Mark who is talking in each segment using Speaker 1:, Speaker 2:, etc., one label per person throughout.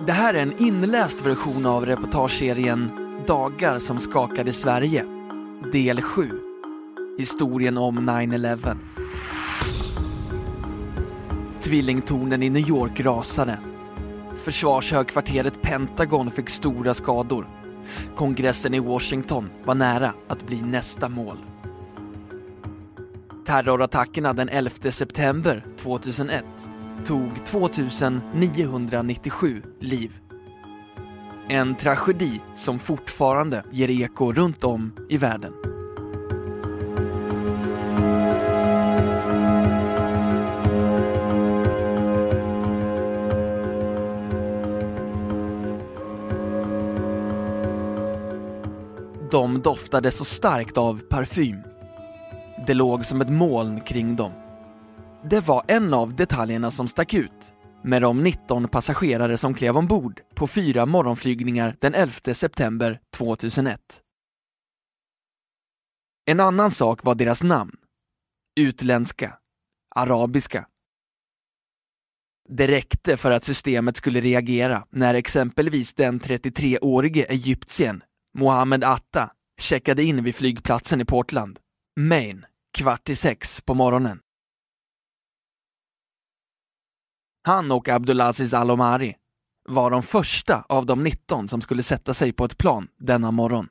Speaker 1: Det här är en inläst version av reportageserien Dagar som skakade Sverige, del 7. Historien om 9-11. Tvillingtornen i New York rasade. Försvarshögkvarteret Pentagon fick stora skador. Kongressen i Washington var nära att bli nästa mål. Terrorattackerna den 11 september 2001 tog 2997 liv. En tragedi som fortfarande ger eko runt om i världen. De doftade så starkt av parfym. Det låg som ett moln kring dem. Det var en av detaljerna som stack ut med de 19 passagerare som klev ombord på fyra morgonflygningar den 11 september 2001. En annan sak var deras namn. Utländska. Arabiska. Det räckte för att systemet skulle reagera när exempelvis den 33-årige egyptien Mohammed Atta checkade in vid flygplatsen i Portland, Maine, kvart i sex på morgonen. Han och Abdulaziz Alomari var de första av de 19 som skulle sätta sig på ett plan denna morgon.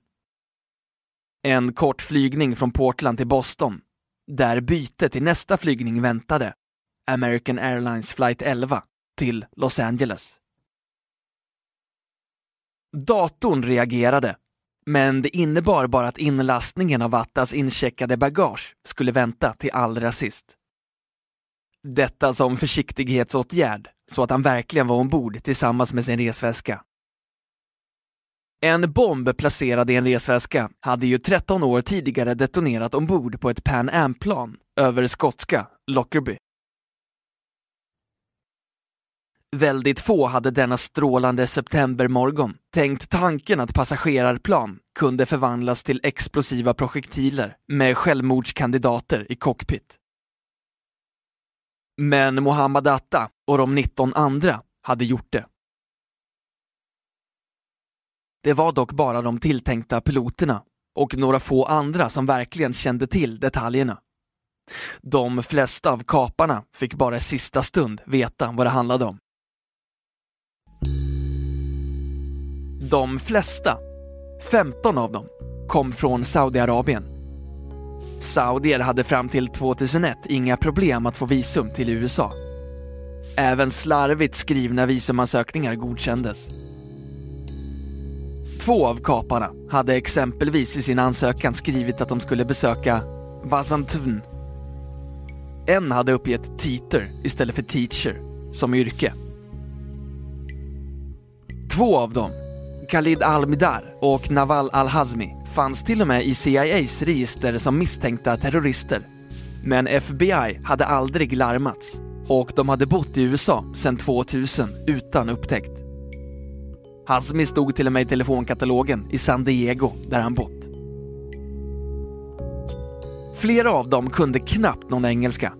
Speaker 1: En kort flygning från Portland till Boston, där byte till nästa flygning väntade, American Airlines flight 11, till Los Angeles. Datorn reagerade, men det innebar bara att inlastningen av Attas incheckade bagage skulle vänta till allra sist. Detta som försiktighetsåtgärd, så att han verkligen var ombord tillsammans med sin resväska. En bomb placerad i en resväska hade ju 13 år tidigare detonerat ombord på ett Pan Am-plan över skotska Lockerbie. Väldigt få hade denna strålande septembermorgon tänkt tanken att passagerarplan kunde förvandlas till explosiva projektiler med självmordskandidater i cockpit. Men Mohammad Atta och de 19 andra hade gjort det. Det var dock bara de tilltänkta piloterna och några få andra som verkligen kände till detaljerna. De flesta av kaparna fick bara i sista stund veta vad det handlade om. De flesta, 15 av dem, kom från Saudiarabien. Saudier hade fram till 2001 inga problem att få visum till USA. Även slarvigt skrivna visumansökningar godkändes. Två av kaparna hade exempelvis i sin ansökan skrivit att de skulle besöka Vazantun. En hade uppgett teater istället för teacher som yrke. Två av dem, Khalid Al-Midar och Nawal Al-Hazmi, fanns till och med i CIAs register som misstänkta terrorister. Men FBI hade aldrig larmats och de hade bott i USA sedan 2000 utan upptäckt. Hazmi stod till och med i telefonkatalogen i San Diego där han bott. Flera av dem kunde knappt någon engelska.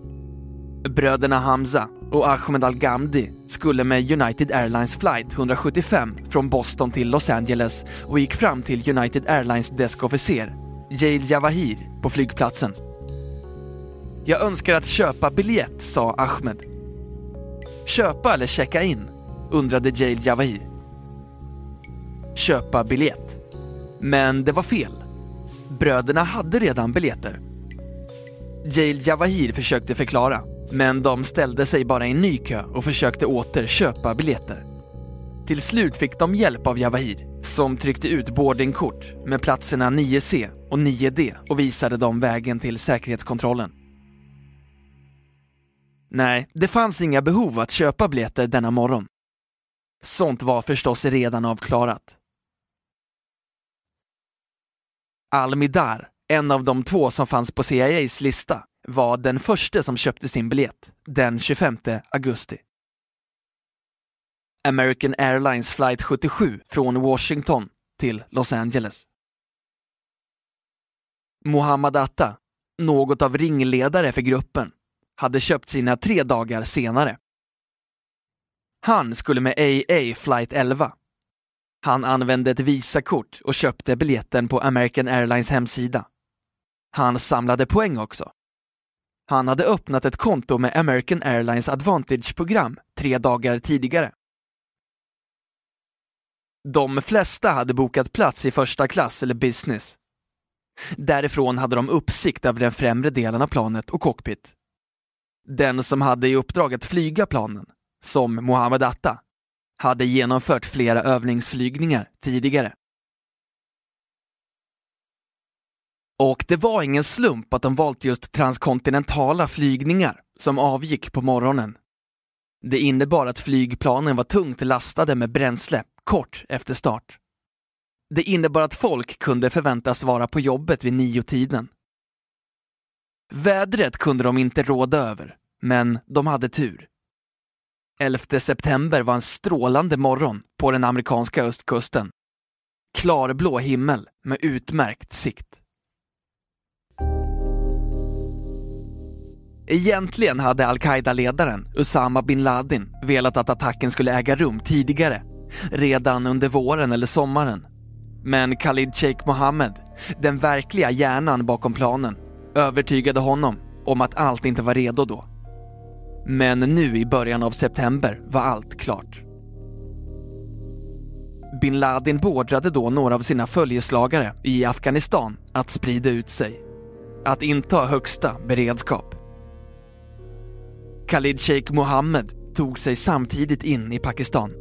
Speaker 1: Bröderna Hamza och Ahmed Al-Ghamdi skulle med United Airlines flight 175 från Boston till Los Angeles och gick fram till United Airlines deskofficer, Jail Javahir, på flygplatsen. Jag önskar att köpa biljett, sa Ahmed. Köpa eller checka in? undrade Jail Javahir. Köpa biljett. Men det var fel. Bröderna hade redan biljetter. Jail Javahir försökte förklara, men de ställde sig bara i en ny kö och försökte åter köpa biljetter. Till slut fick de hjälp av Javahir, som tryckte ut boardingkort med platserna 9C och 9D och visade dem vägen till säkerhetskontrollen. Nej, det fanns inga behov att köpa biljetter denna morgon. Sånt var förstås redan avklarat. Almidar, en av de två som fanns på CIAs lista, var den första som köpte sin biljett den 25 augusti. American Airlines flight 77 från Washington till Los Angeles. Mohammad Atta, något av ringledare för gruppen, hade köpt sina tre dagar senare. Han skulle med AA flight 11. Han använde ett Visakort och köpte biljetten på American Airlines hemsida. Han samlade poäng också. Han hade öppnat ett konto med American Airlines Advantage-program tre dagar tidigare. De flesta hade bokat plats i första klass eller business. Därifrån hade de uppsikt över den främre delen av planet och cockpit. Den som hade i uppdrag att flyga planen, som Mohammed Atta, hade genomfört flera övningsflygningar tidigare. Och det var ingen slump att de valt just transkontinentala flygningar som avgick på morgonen. Det innebar att flygplanen var tungt lastade med bränsle kort efter start. Det innebar att folk kunde förväntas vara på jobbet vid nio-tiden. Vädret kunde de inte råda över, men de hade tur. 11 september var en strålande morgon på den amerikanska östkusten. Klarblå himmel med utmärkt sikt. Egentligen hade al-Qaida-ledaren Usama bin Laden velat att attacken skulle äga rum tidigare, redan under våren eller sommaren. Men Khalid Sheikh Mohammed, den verkliga hjärnan bakom planen, övertygade honom om att allt inte var redo då. Men nu i början av september var allt klart. Bin Laden beordrade då några av sina följeslagare i Afghanistan att sprida ut sig. Att inta högsta beredskap. Khalid Sheikh Mohammed tog sig samtidigt in i Pakistan.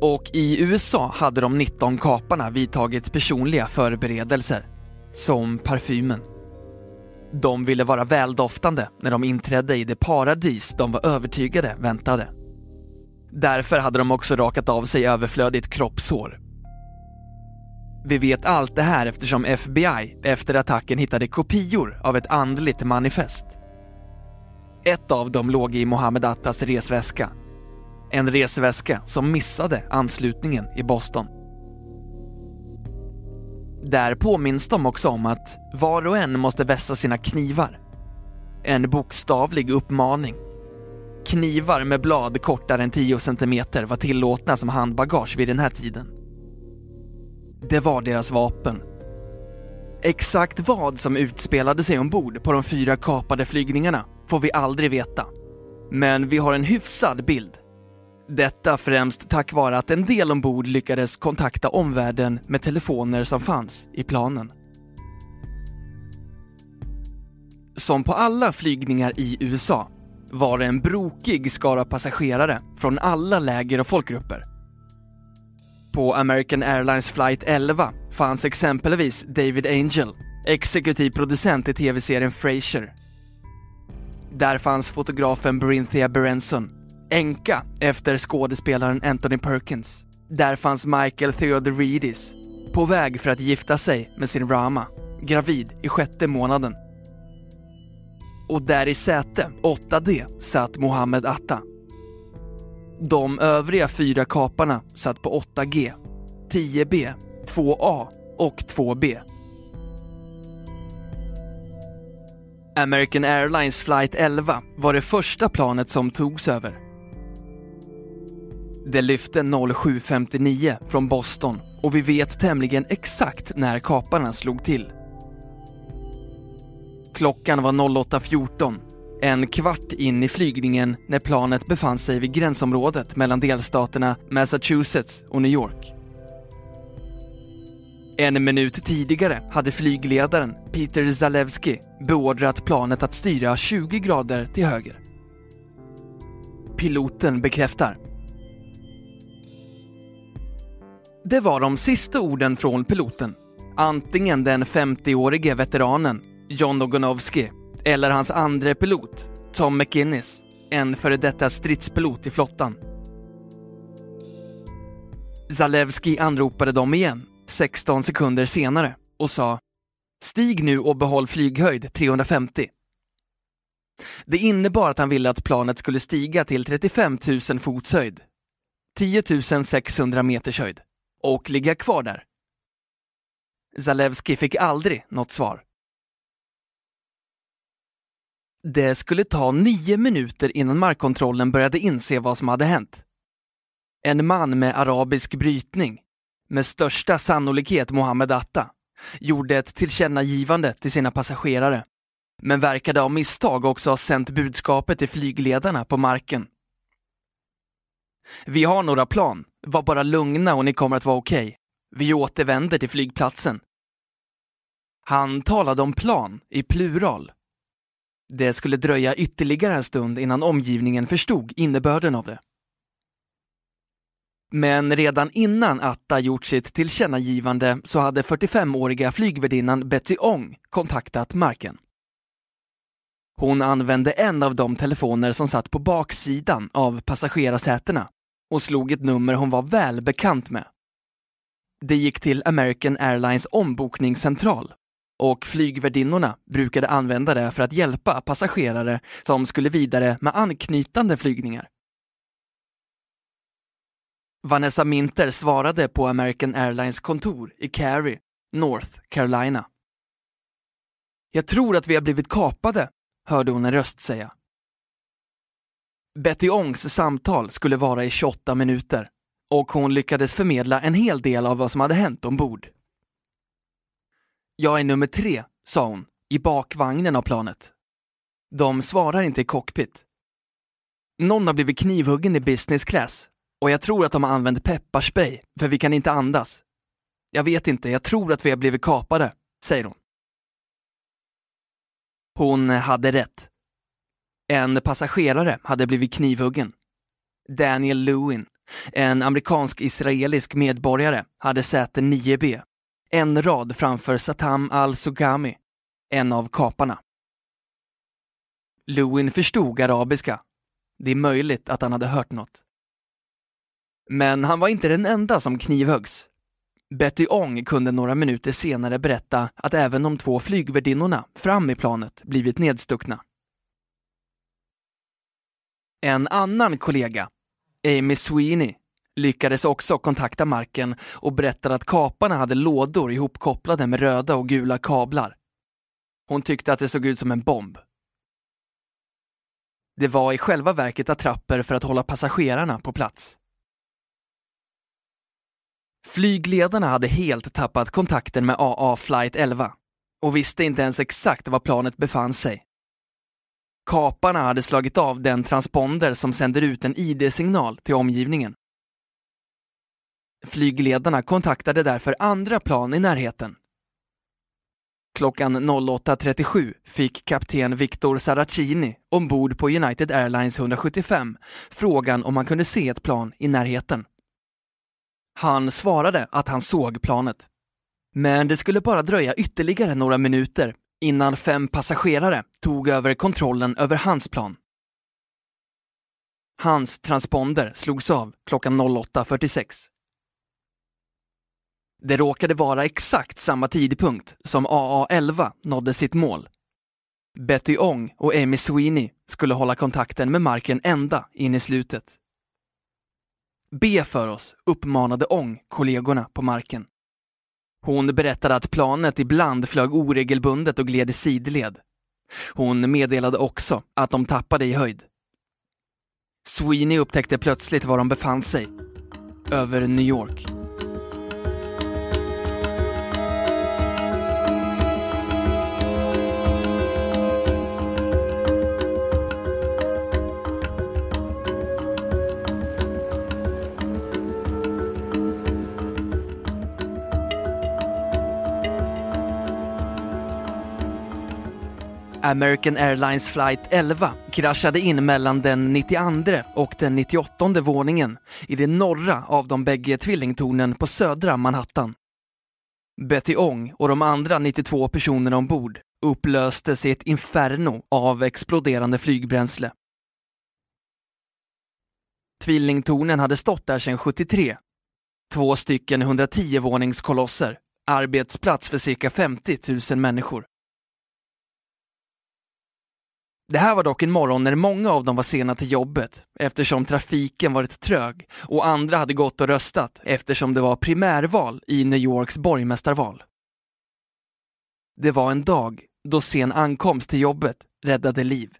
Speaker 1: Och i USA hade de 19 kaparna vidtagit personliga förberedelser, som parfymen. De ville vara väldoftande när de inträdde i det paradis de var övertygade väntade. Därför hade de också rakat av sig överflödigt kroppshår. Vi vet allt det här eftersom FBI efter attacken hittade kopior av ett andligt manifest. Ett av dem låg i Mohammed Attas resväska. En resväska som missade anslutningen i Boston. Där påminns de också om att var och en måste vässa sina knivar. En bokstavlig uppmaning. Knivar med blad kortare än 10 cm var tillåtna som handbagage vid den här tiden. Det var deras vapen. Exakt vad som utspelade sig ombord på de fyra kapade flygningarna får vi aldrig veta. Men vi har en hyfsad bild. Detta främst tack vare att en del ombord lyckades kontakta omvärlden med telefoner som fanns i planen. Som på alla flygningar i USA var det en brokig skara passagerare från alla läger och folkgrupper. På American Airlines flight 11 fanns exempelvis David Angel, exekutiv producent i tv-serien Frasier. Där fanns fotografen Brinthia Berenson, änka efter skådespelaren Anthony Perkins. Där fanns Michael Theodoridis, på väg för att gifta sig med sin Rama, gravid i sjätte månaden. Och där i säte 8D satt Mohammed Atta. De övriga fyra kaparna satt på 8G, 10B, 2A och 2B. American Airlines flight 11 var det första planet som togs över. Det lyfte 07.59 från Boston och vi vet tämligen exakt när kaparna slog till. Klockan var 08.14, en kvart in i flygningen när planet befann sig vid gränsområdet mellan delstaterna Massachusetts och New York. En minut tidigare hade flygledaren Peter Zalewski beordrat planet att styra 20 grader till höger. Piloten bekräftar. Det var de sista orden från piloten. Antingen den 50-årige veteranen John Ogonovsky eller hans andra pilot, Tom McInnes, en före detta stridspilot i flottan. Zalewski anropade dem igen, 16 sekunder senare, och sa Stig nu och behåll flyghöjd 350. Det innebar att han ville att planet skulle stiga till 35 000 fots höjd, 10 600 meters höjd, och ligga kvar där. Zalewski fick aldrig något svar. Det skulle ta nio minuter innan markkontrollen började inse vad som hade hänt. En man med arabisk brytning, med största sannolikhet Mohammed Atta, gjorde ett tillkännagivande till sina passagerare, men verkade av misstag också ha sänt budskapet till flygledarna på marken. Vi har några plan, var bara lugna och ni kommer att vara okej. Okay. Vi återvänder till flygplatsen. Han talade om plan i plural. Det skulle dröja ytterligare en stund innan omgivningen förstod innebörden av det. Men redan innan Atta gjort sitt tillkännagivande så hade 45-åriga flygvärdinnan Betty Ong kontaktat marken. Hon använde en av de telefoner som satt på baksidan av passagerarsätena och slog ett nummer hon var väl bekant med. Det gick till American Airlines ombokningscentral och flygvärdinnorna brukade använda det för att hjälpa passagerare som skulle vidare med anknytande flygningar. Vanessa Minter svarade på American Airlines kontor i Cary, North Carolina. Jag tror att vi har blivit kapade, hörde hon en röst säga. Betty Ongs samtal skulle vara i 28 minuter och hon lyckades förmedla en hel del av vad som hade hänt ombord. Jag är nummer tre, sa hon, i bakvagnen av planet. De svarar inte i cockpit. Någon har blivit knivhuggen i business class och jag tror att de har använt pepparspray, för vi kan inte andas. Jag vet inte, jag tror att vi har blivit kapade, säger hon. Hon hade rätt. En passagerare hade blivit knivhuggen. Daniel Lewin, en amerikansk-israelisk medborgare, hade säte 9B, en rad framför Satam al-Sugami, en av kaparna. Lewin förstod arabiska. Det är möjligt att han hade hört något. Men han var inte den enda som knivhöggs. Betty Ong kunde några minuter senare berätta att även de två flygvärdinnorna fram i planet blivit nedstuckna. En annan kollega, Amy Sweeney, lyckades också kontakta marken och berättade att kaparna hade lådor ihopkopplade med röda och gula kablar. Hon tyckte att det såg ut som en bomb. Det var i själva verket attrapper för att hålla passagerarna på plats. Flygledarna hade helt tappat kontakten med AA Flight 11 och visste inte ens exakt var planet befann sig. Kaparna hade slagit av den transponder som sänder ut en ID-signal till omgivningen. Flygledarna kontaktade därför andra plan i närheten. Klockan 08.37 fick kapten Victor Saracini ombord på United Airlines 175 frågan om han kunde se ett plan i närheten. Han svarade att han såg planet. Men det skulle bara dröja ytterligare några minuter innan fem passagerare tog över kontrollen över hans plan. Hans transponder slogs av klockan 08.46. Det råkade vara exakt samma tidpunkt som AA-11 nådde sitt mål. Betty Ong och Amy Sweeney skulle hålla kontakten med marken ända in i slutet. Be för oss, uppmanade Ong kollegorna på marken. Hon berättade att planet ibland flög oregelbundet och gled i sidled. Hon meddelade också att de tappade i höjd. Sweeney upptäckte plötsligt var de befann sig. Över New York. American Airlines flight 11 kraschade in mellan den 92 och den 98 våningen i det norra av de bägge tvillingtornen på södra Manhattan. Betty Ong och de andra 92 personerna ombord upplöstes i ett inferno av exploderande flygbränsle. Tvillingtornen hade stått där sedan 73. Två stycken 110-våningskolosser, arbetsplats för cirka 50 000 människor. Det här var dock en morgon när många av dem var sena till jobbet eftersom trafiken varit trög och andra hade gått och röstat eftersom det var primärval i New Yorks borgmästarval. Det var en dag då sen ankomst till jobbet räddade liv.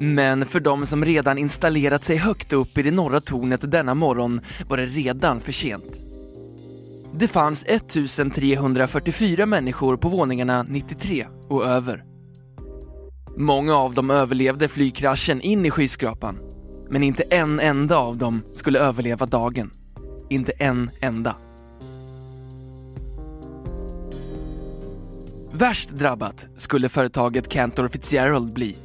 Speaker 1: Men för de som redan installerat sig högt upp i det norra tornet denna morgon var det redan för sent. Det fanns 1344 människor på våningarna 93 och över. Många av dem överlevde flygkraschen in i skyskrapan, men inte en enda av dem skulle överleva dagen. Inte en enda. Värst drabbat skulle företaget Cantor Fitzgerald bli.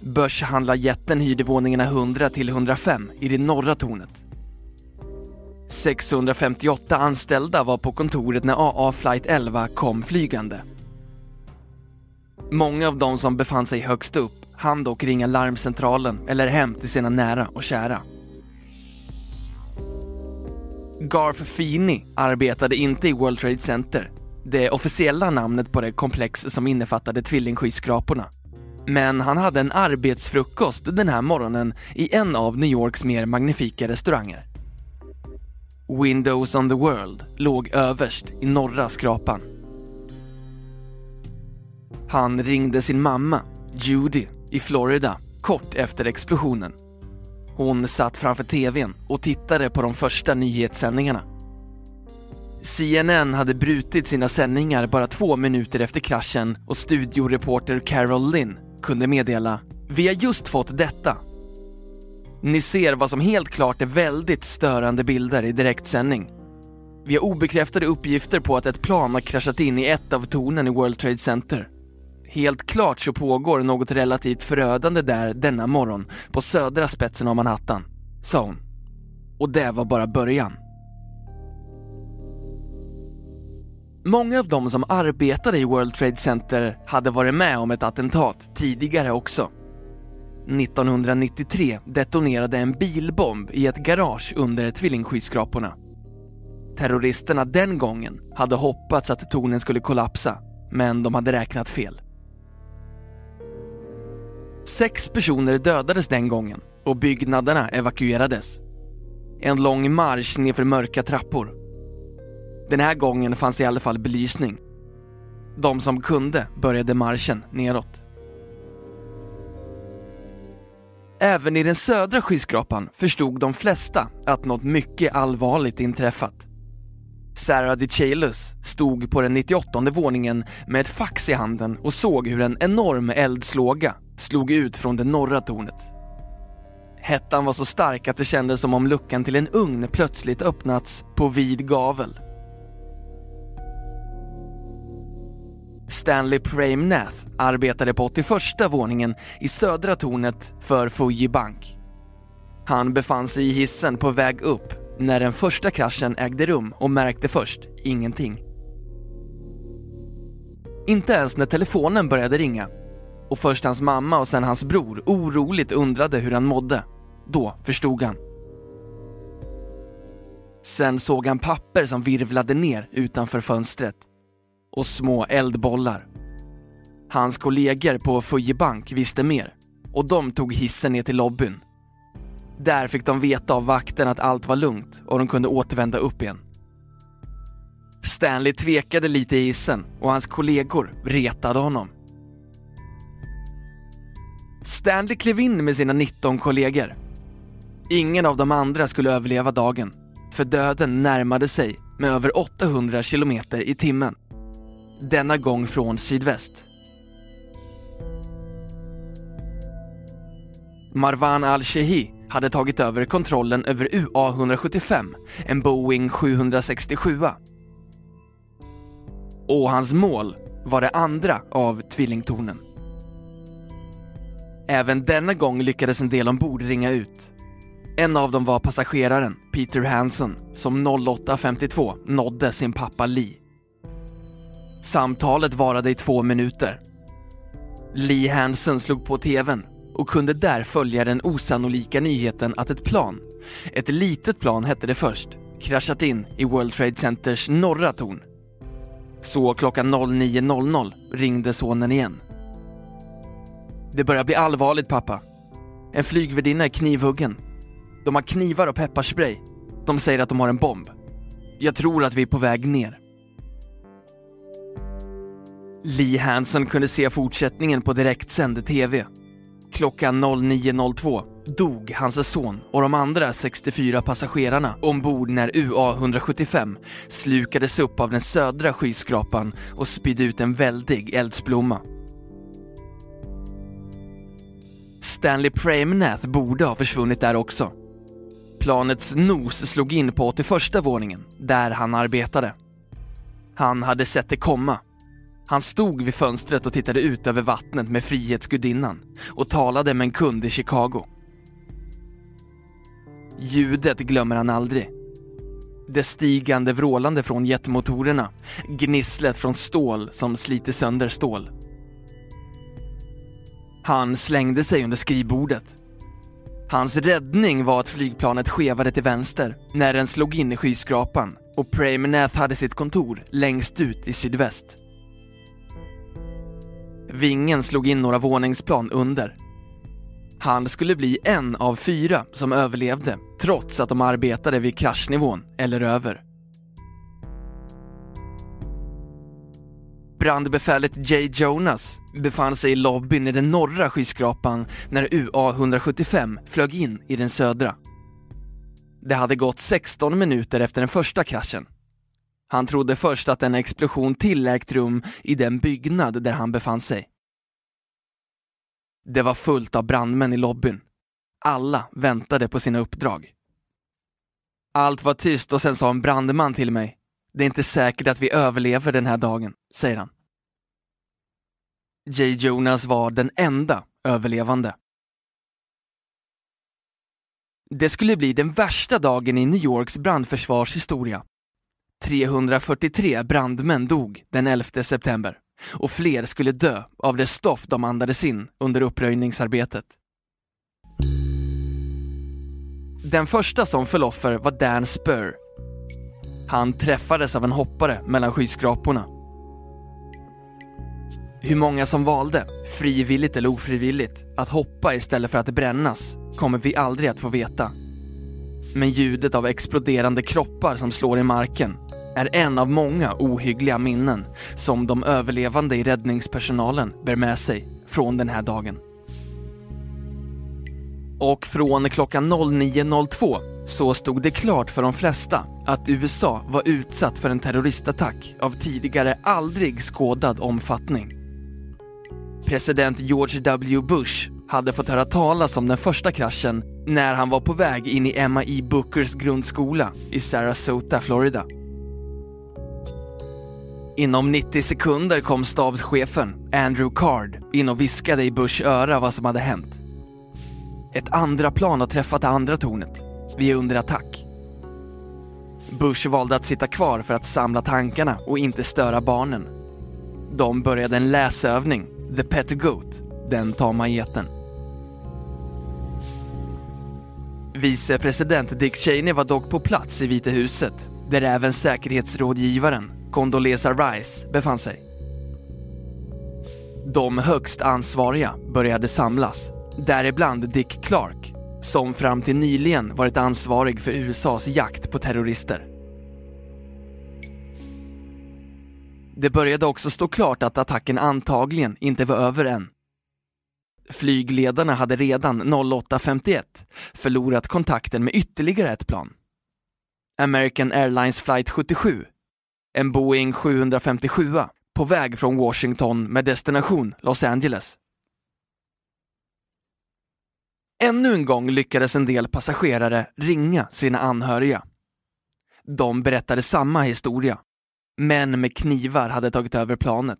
Speaker 1: Börshandlarjätten hyrde våningarna 100 till 105 i det norra tornet. 658 anställda var på kontoret när AA Flight 11 kom flygande. Många av de som befann sig högst upp hann dock ringa larmcentralen eller hem till sina nära och kära. Garth Feeney arbetade inte i World Trade Center, det officiella namnet på det komplex som innefattade tvillingskyskraporna. Men han hade en arbetsfrukost den här morgonen i en av New Yorks mer magnifika restauranger. Windows on the World låg överst i norra skrapan. Han ringde sin mamma, Judy, i Florida kort efter explosionen. Hon satt framför TVn och tittade på de första nyhetssändningarna. CNN hade brutit sina sändningar bara två minuter efter kraschen och studioreporter Carol Lynn kunde meddela “Vi har just fått detta ni ser vad som helt klart är väldigt störande bilder i direktsändning. Vi har obekräftade uppgifter på att ett plan har kraschat in i ett av tornen i World Trade Center. Helt klart så pågår något relativt förödande där denna morgon på södra spetsen av Manhattan, sa hon. Och det var bara början. Många av de som arbetade i World Trade Center hade varit med om ett attentat tidigare också. 1993 detonerade en bilbomb i ett garage under tvillingskyskraporna. Terroristerna den gången hade hoppats att tornen skulle kollapsa, men de hade räknat fel. Sex personer dödades den gången och byggnaderna evakuerades. En lång marsch nerför mörka trappor. Den här gången fanns i alla fall belysning. De som kunde började marschen neråt. Även i den södra skyskrapan förstod de flesta att något mycket allvarligt inträffat. Sarah DeChalus stod på den 98 våningen med ett fax i handen och såg hur en enorm eldslåga slog ut från det norra tornet. Hettan var så stark att det kändes som om luckan till en ugn plötsligt öppnats på vid gavel. Stanley Pramnath arbetade på 81 våningen i södra tornet för Fuji Bank. Han befann sig i hissen på väg upp när den första kraschen ägde rum och märkte först ingenting. Inte ens när telefonen började ringa och först hans mamma och sen hans bror oroligt undrade hur han mådde. Då förstod han. Sen såg han papper som virvlade ner utanför fönstret och små eldbollar. Hans kollegor på Fuji Bank visste mer och de tog hissen ner till lobbyn. Där fick de veta av vakten att allt var lugnt och de kunde återvända upp igen. Stanley tvekade lite i hissen och hans kollegor retade honom. Stanley klev in med sina 19 kollegor. Ingen av de andra skulle överleva dagen, för döden närmade sig med över 800 kilometer i timmen denna gång från sydväst. Marwan al-Shehi hade tagit över kontrollen över UA-175, en Boeing 767. Och hans mål var det andra av tvillingtornen. Även denna gång lyckades en del ombord ringa ut. En av dem var passageraren Peter Hanson som 08.52 nådde sin pappa Lee. Samtalet varade i två minuter. Lee Hansen slog på tvn och kunde där följa den osannolika nyheten att ett plan, ett litet plan hette det först, kraschat in i World Trade Centers norra torn. Så klockan 09.00 ringde sonen igen. Det börjar bli allvarligt pappa. En flygvärdinna är knivhuggen. De har knivar och pepparspray. De säger att de har en bomb. Jag tror att vi är på väg ner. Lee Hansen kunde se fortsättningen på direktsänd TV. Klockan 09.02 dog hans son och de andra 64 passagerarna ombord när UA-175 slukades upp av den södra skyskrapan och spydde ut en väldig eldsblomma. Stanley Pramenath borde ha försvunnit där också. Planets nos slog in på 81 våningen, där han arbetade. Han hade sett det komma. Han stod vid fönstret och tittade ut över vattnet med Frihetsgudinnan och talade med en kund i Chicago. Ljudet glömmer han aldrig. Det stigande vrålande från jetmotorerna, gnisslet från stål som sliter sönder stål. Han slängde sig under skrivbordet. Hans räddning var att flygplanet skevade till vänster när den slog in i skyskrapan och Pramenath hade sitt kontor längst ut i sydväst. Vingen slog in några våningsplan under. Han skulle bli en av fyra som överlevde trots att de arbetade vid kraschnivån eller över. Brandbefälet Jay Jonas befann sig i lobbyn i den norra skyskrapan när UA-175 flög in i den södra. Det hade gått 16 minuter efter den första kraschen. Han trodde först att en explosion till ägt rum i den byggnad där han befann sig. Det var fullt av brandmän i lobbyn. Alla väntade på sina uppdrag. Allt var tyst och sen sa en brandman till mig. Det är inte säkert att vi överlever den här dagen, säger han. J. Jonas var den enda överlevande. Det skulle bli den värsta dagen i New Yorks brandförsvarshistoria. 343 brandmän dog den 11 september och fler skulle dö av det stoff de andades in under uppröjningsarbetet. Den första som föll offer var Dan Spur. Han träffades av en hoppare mellan skyskraporna. Hur många som valde, frivilligt eller ofrivilligt, att hoppa istället för att brännas kommer vi aldrig att få veta. Men ljudet av exploderande kroppar som slår i marken är en av många ohyggliga minnen som de överlevande i räddningspersonalen bär med sig från den här dagen. Och från klockan 09.02 så stod det klart för de flesta att USA var utsatt för en terroristattack av tidigare aldrig skådad omfattning. President George W Bush hade fått höra talas om den första kraschen när han var på väg in i Emma E. Bookers grundskola i Sarasota, Florida. Inom 90 sekunder kom stabschefen, Andrew Card, in och viskade i Bushs öra vad som hade hänt. Ett andra plan har träffat det andra tornet. Vi är under attack. Bush valde att sitta kvar för att samla tankarna och inte störa barnen. De började en läsövning, The Pet Goat, den tama geten. Vicepresident Dick Cheney var dock på plats i Vita huset, där även säkerhetsrådgivaren Condoleezza Rice befann sig. De högst ansvariga började samlas, däribland Dick Clark, som fram till nyligen varit ansvarig för USAs jakt på terrorister. Det började också stå klart att attacken antagligen inte var över än. Flygledarna hade redan 08.51 förlorat kontakten med ytterligare ett plan. American Airlines flight 77, en Boeing 757 på väg från Washington med destination Los Angeles. Ännu en gång lyckades en del passagerare ringa sina anhöriga. De berättade samma historia. Män med knivar hade tagit över planet.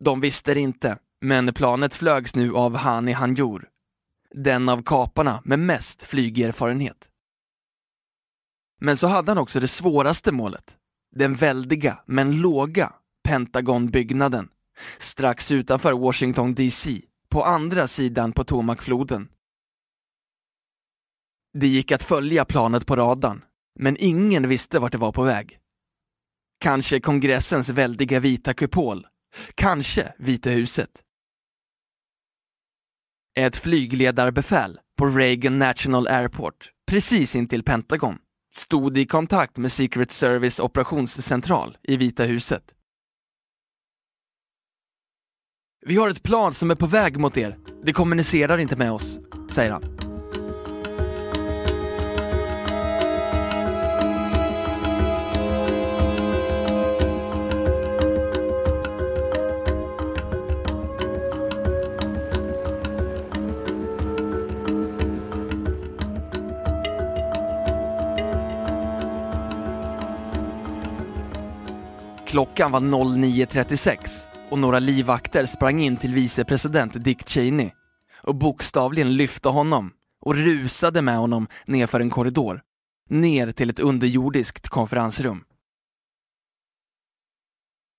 Speaker 1: De visste det inte, men planet flögs nu av Hani Hanjour, den av kaparna med mest flygerfarenhet. Men så hade han också det svåraste målet, den väldiga men låga Pentagonbyggnaden, strax utanför Washington DC, på andra sidan Potomacfloden. Det gick att följa planet på radarn, men ingen visste vart det var på väg. Kanske kongressens väldiga vita kupol, kanske Vita huset. Ett flygledarbefäl på Reagan National Airport, precis intill Pentagon, stod i kontakt med Secret Service operationscentral i Vita huset. Vi har ett plan som är på väg mot er. Det kommunicerar inte med oss, säger han. Klockan var 09.36 och några livvakter sprang in till vicepresident Dick Cheney och bokstavligen lyfte honom och rusade med honom nerför en korridor, ner till ett underjordiskt konferensrum.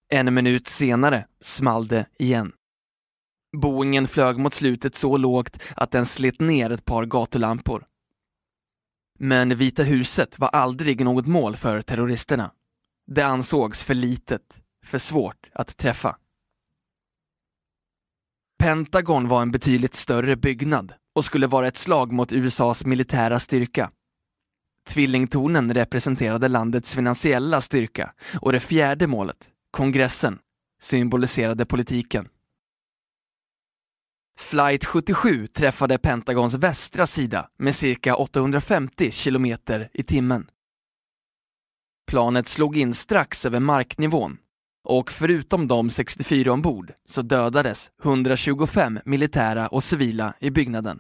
Speaker 1: En minut senare small det igen. Boingen flög mot slutet så lågt att den slet ner ett par gatulampor. Men Vita huset var aldrig något mål för terroristerna. Det ansågs för litet, för svårt att träffa. Pentagon var en betydligt större byggnad och skulle vara ett slag mot USAs militära styrka. Tvillingtornen representerade landets finansiella styrka och det fjärde målet, kongressen, symboliserade politiken. Flight 77 träffade Pentagons västra sida med cirka 850 kilometer i timmen. Planet slog in strax över marknivån och förutom de 64 ombord så dödades 125 militära och civila i byggnaden.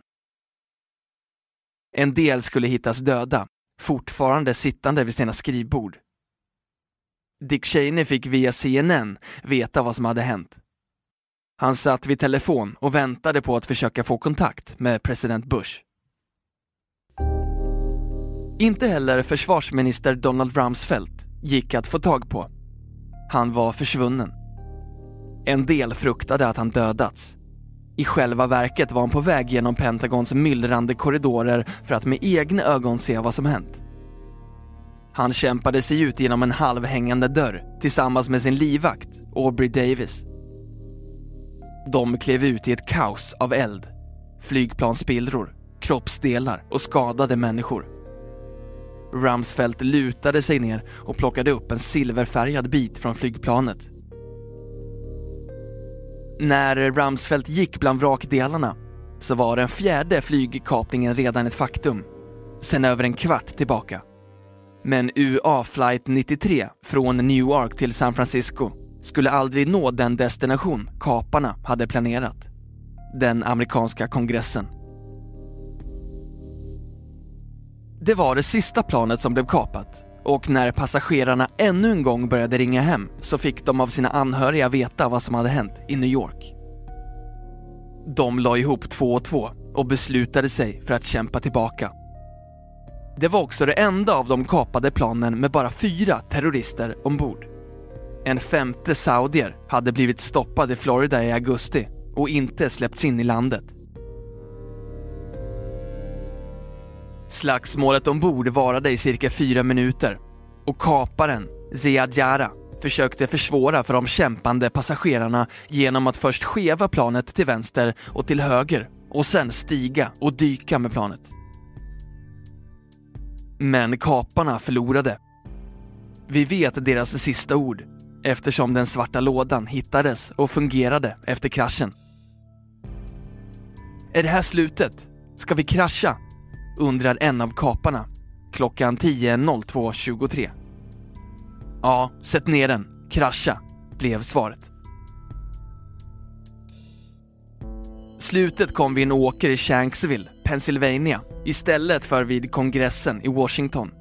Speaker 1: En del skulle hittas döda, fortfarande sittande vid sina skrivbord. Dick Cheney fick via CNN veta vad som hade hänt. Han satt vid telefon och väntade på att försöka få kontakt med president Bush. Inte heller försvarsminister Donald Rumsfeld gick att få tag på. Han var försvunnen. En del fruktade att han dödats. I själva verket var han på väg genom Pentagons myllrande korridorer för att med egna ögon se vad som hänt. Han kämpade sig ut genom en halvhängande dörr tillsammans med sin livvakt, Aubrey Davis. De klev ut i ett kaos av eld, flygplansspillror, kroppsdelar och skadade människor. Rumsfeld lutade sig ner och plockade upp en silverfärgad bit från flygplanet. När Rumsfeld gick bland vrakdelarna så var den fjärde flygkapningen redan ett faktum, sen över en kvart tillbaka. Men UA flight 93 från Newark till San Francisco skulle aldrig nå den destination kaparna hade planerat. Den amerikanska kongressen. Det var det sista planet som blev kapat och när passagerarna ännu en gång började ringa hem så fick de av sina anhöriga veta vad som hade hänt i New York. De la ihop två och två och beslutade sig för att kämpa tillbaka. Det var också det enda av de kapade planen med bara fyra terrorister ombord. En femte saudier hade blivit stoppad i Florida i augusti och inte släppts in i landet. Slagsmålet ombord varade i cirka fyra minuter och kaparen, Ziad Jara, försökte försvåra för de kämpande passagerarna genom att först skeva planet till vänster och till höger och sen stiga och dyka med planet. Men kaparna förlorade. Vi vet deras sista ord eftersom den svarta lådan hittades och fungerade efter kraschen. Är det här slutet? Ska vi krascha? Undrar en av kaparna klockan 10.02.23. Ja, sätt ner den. Krascha, blev svaret. Slutet kom vid en åker i Shanksville, Pennsylvania, istället för vid kongressen i Washington.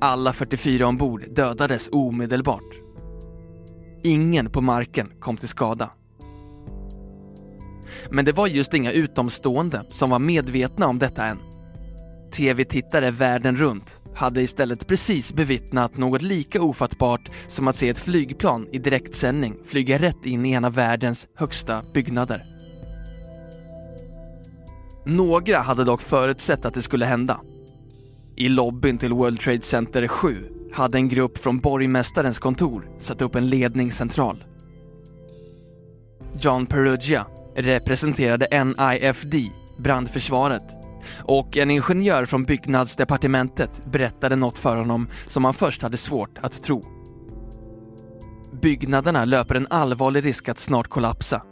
Speaker 1: Alla 44 ombord dödades omedelbart. Ingen på marken kom till skada. Men det var just inga utomstående som var medvetna om detta än. TV-tittare världen runt hade istället precis bevittnat något lika ofattbart som att se ett flygplan i direktsändning flyga rätt in i en av världens högsta byggnader. Några hade dock förutsett att det skulle hända. I lobbyn till World Trade Center 7 hade en grupp från borgmästarens kontor satt upp en ledningscentral. John Perugia representerade NIFD, brandförsvaret, och en ingenjör från byggnadsdepartementet berättade något för honom som han först hade svårt att tro. Byggnaderna löper en allvarlig risk att snart kollapsa.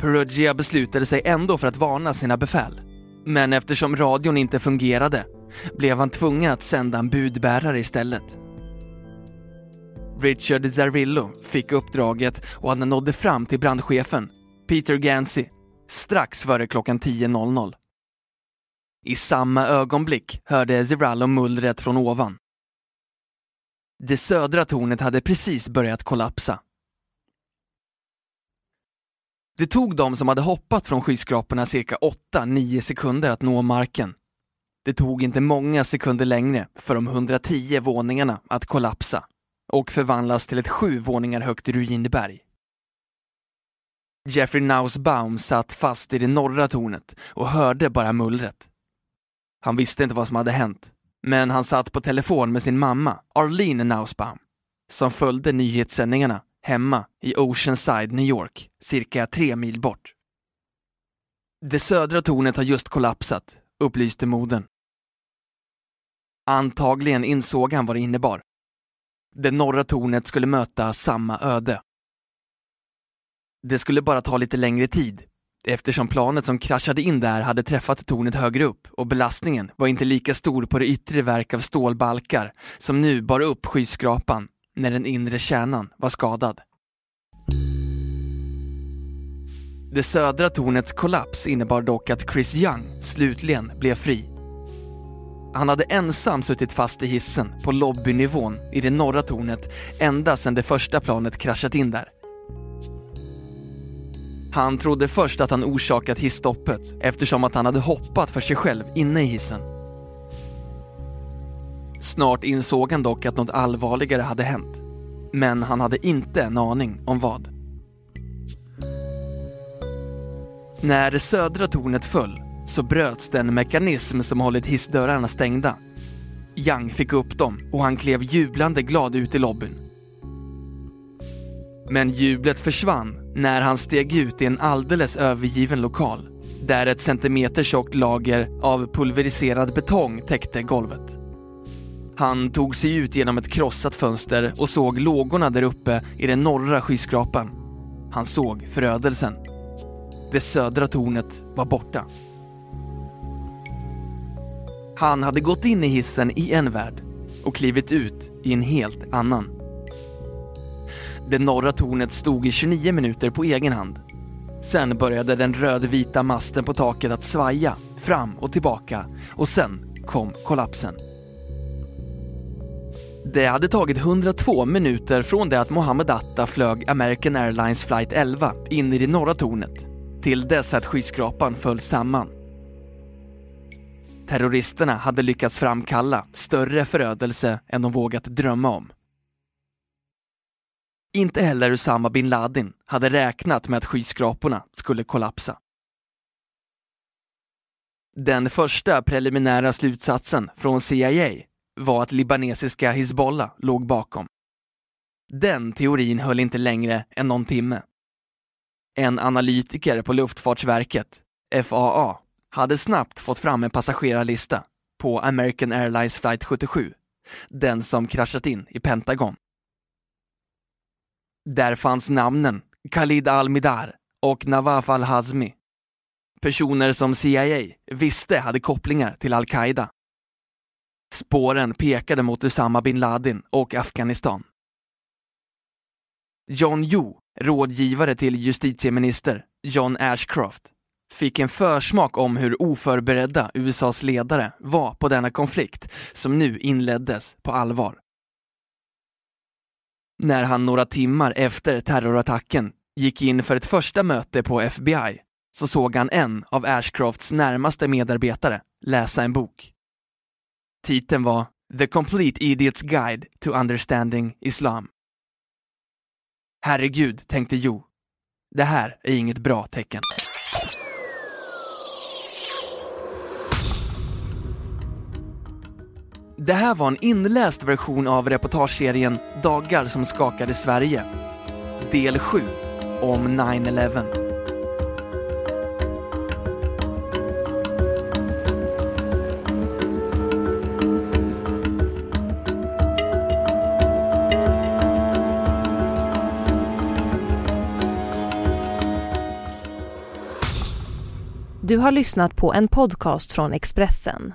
Speaker 1: Perugia beslutade sig ändå för att varna sina befäl. Men eftersom radion inte fungerade blev han tvungen att sända en budbärare istället. Richard Zarrillo fick uppdraget och han nådde fram till brandchefen, Peter Gansey, strax före klockan 10.00. I samma ögonblick hörde Zirallo mullret från ovan. Det södra tornet hade precis börjat kollapsa. Det tog de som hade hoppat från skyskraporna cirka 8-9 sekunder att nå marken. Det tog inte många sekunder längre för de 110 våningarna att kollapsa och förvandlas till ett sju våningar högt ruinberg. Jeffrey Nausbaum satt fast i det norra tornet och hörde bara mullret. Han visste inte vad som hade hänt, men han satt på telefon med sin mamma, Arlene Nausbaum, som följde nyhetssändningarna hemma i Oceanside, New York, cirka tre mil bort. Det södra tornet har just kollapsat, upplyste modern. Antagligen insåg han vad det innebar. Det norra tornet skulle möta samma öde. Det skulle bara ta lite längre tid eftersom planet som kraschade in där hade träffat tornet högre upp och belastningen var inte lika stor på det yttre verk av stålbalkar som nu bar upp skyskrapan när den inre kärnan var skadad. Det södra tornets kollaps innebar dock att Chris Young slutligen blev fri. Han hade ensam suttit fast i hissen på lobbynivån i det norra tornet ända sedan det första planet kraschat in där. Han trodde först att han orsakat hisstoppet eftersom att han hade hoppat för sig själv inne i hissen. Snart insåg han dock att något allvarligare hade hänt. Men han hade inte en aning om vad. När det södra tornet föll så bröts den mekanism som hållit hissdörrarna stängda. Yang fick upp dem och han klev jublande glad ut i lobbyn. Men jublet försvann när han steg ut i en alldeles övergiven lokal där ett centimeter tjockt lager av pulveriserad betong täckte golvet. Han tog sig ut genom ett krossat fönster och såg lågorna där uppe i den norra skyskrapan. Han såg förödelsen. Det södra tornet var borta. Han hade gått in i hissen i en värld och klivit ut i en helt annan. Det norra tornet stod i 29 minuter på egen hand. Sen började den rödvita masten på taket att svaja fram och tillbaka och sen kom kollapsen. Det hade tagit 102 minuter från det att Mohammed Atta flög American Airlines flight 11 in i det norra tornet till dess att skyskrapan föll samman. Terroristerna hade lyckats framkalla större förödelse än de vågat drömma om. Inte heller Usama bin Laden hade räknat med att skyskraporna skulle kollapsa. Den första preliminära slutsatsen från CIA var att libanesiska Hizbollah låg bakom. Den teorin höll inte längre än någon timme. En analytiker på Luftfartsverket, FAA, hade snabbt fått fram en passagerarlista på American Airlines flight 77, den som kraschat in i Pentagon. Där fanns namnen Khalid al-Midar och Nawaf al-Hazmi. Personer som CIA visste hade kopplingar till al-Qaida. Spåren pekade mot Usama bin Laden och Afghanistan. John Yoo, rådgivare till justitieminister John Ashcroft, fick en försmak om hur oförberedda USAs ledare var på denna konflikt som nu inleddes på allvar. När han några timmar efter terrorattacken gick in för ett första möte på FBI så såg han en av Ashcrofts närmaste medarbetare läsa en bok. Titeln var The Complete Idiot's Guide to Understanding Islam. Herregud, tänkte Jo. Det här är inget bra tecken. Det här var en inläst version av reportageserien Dagar som skakade Sverige. Del 7 om 9-11.
Speaker 2: Du har lyssnat på en podcast från Expressen.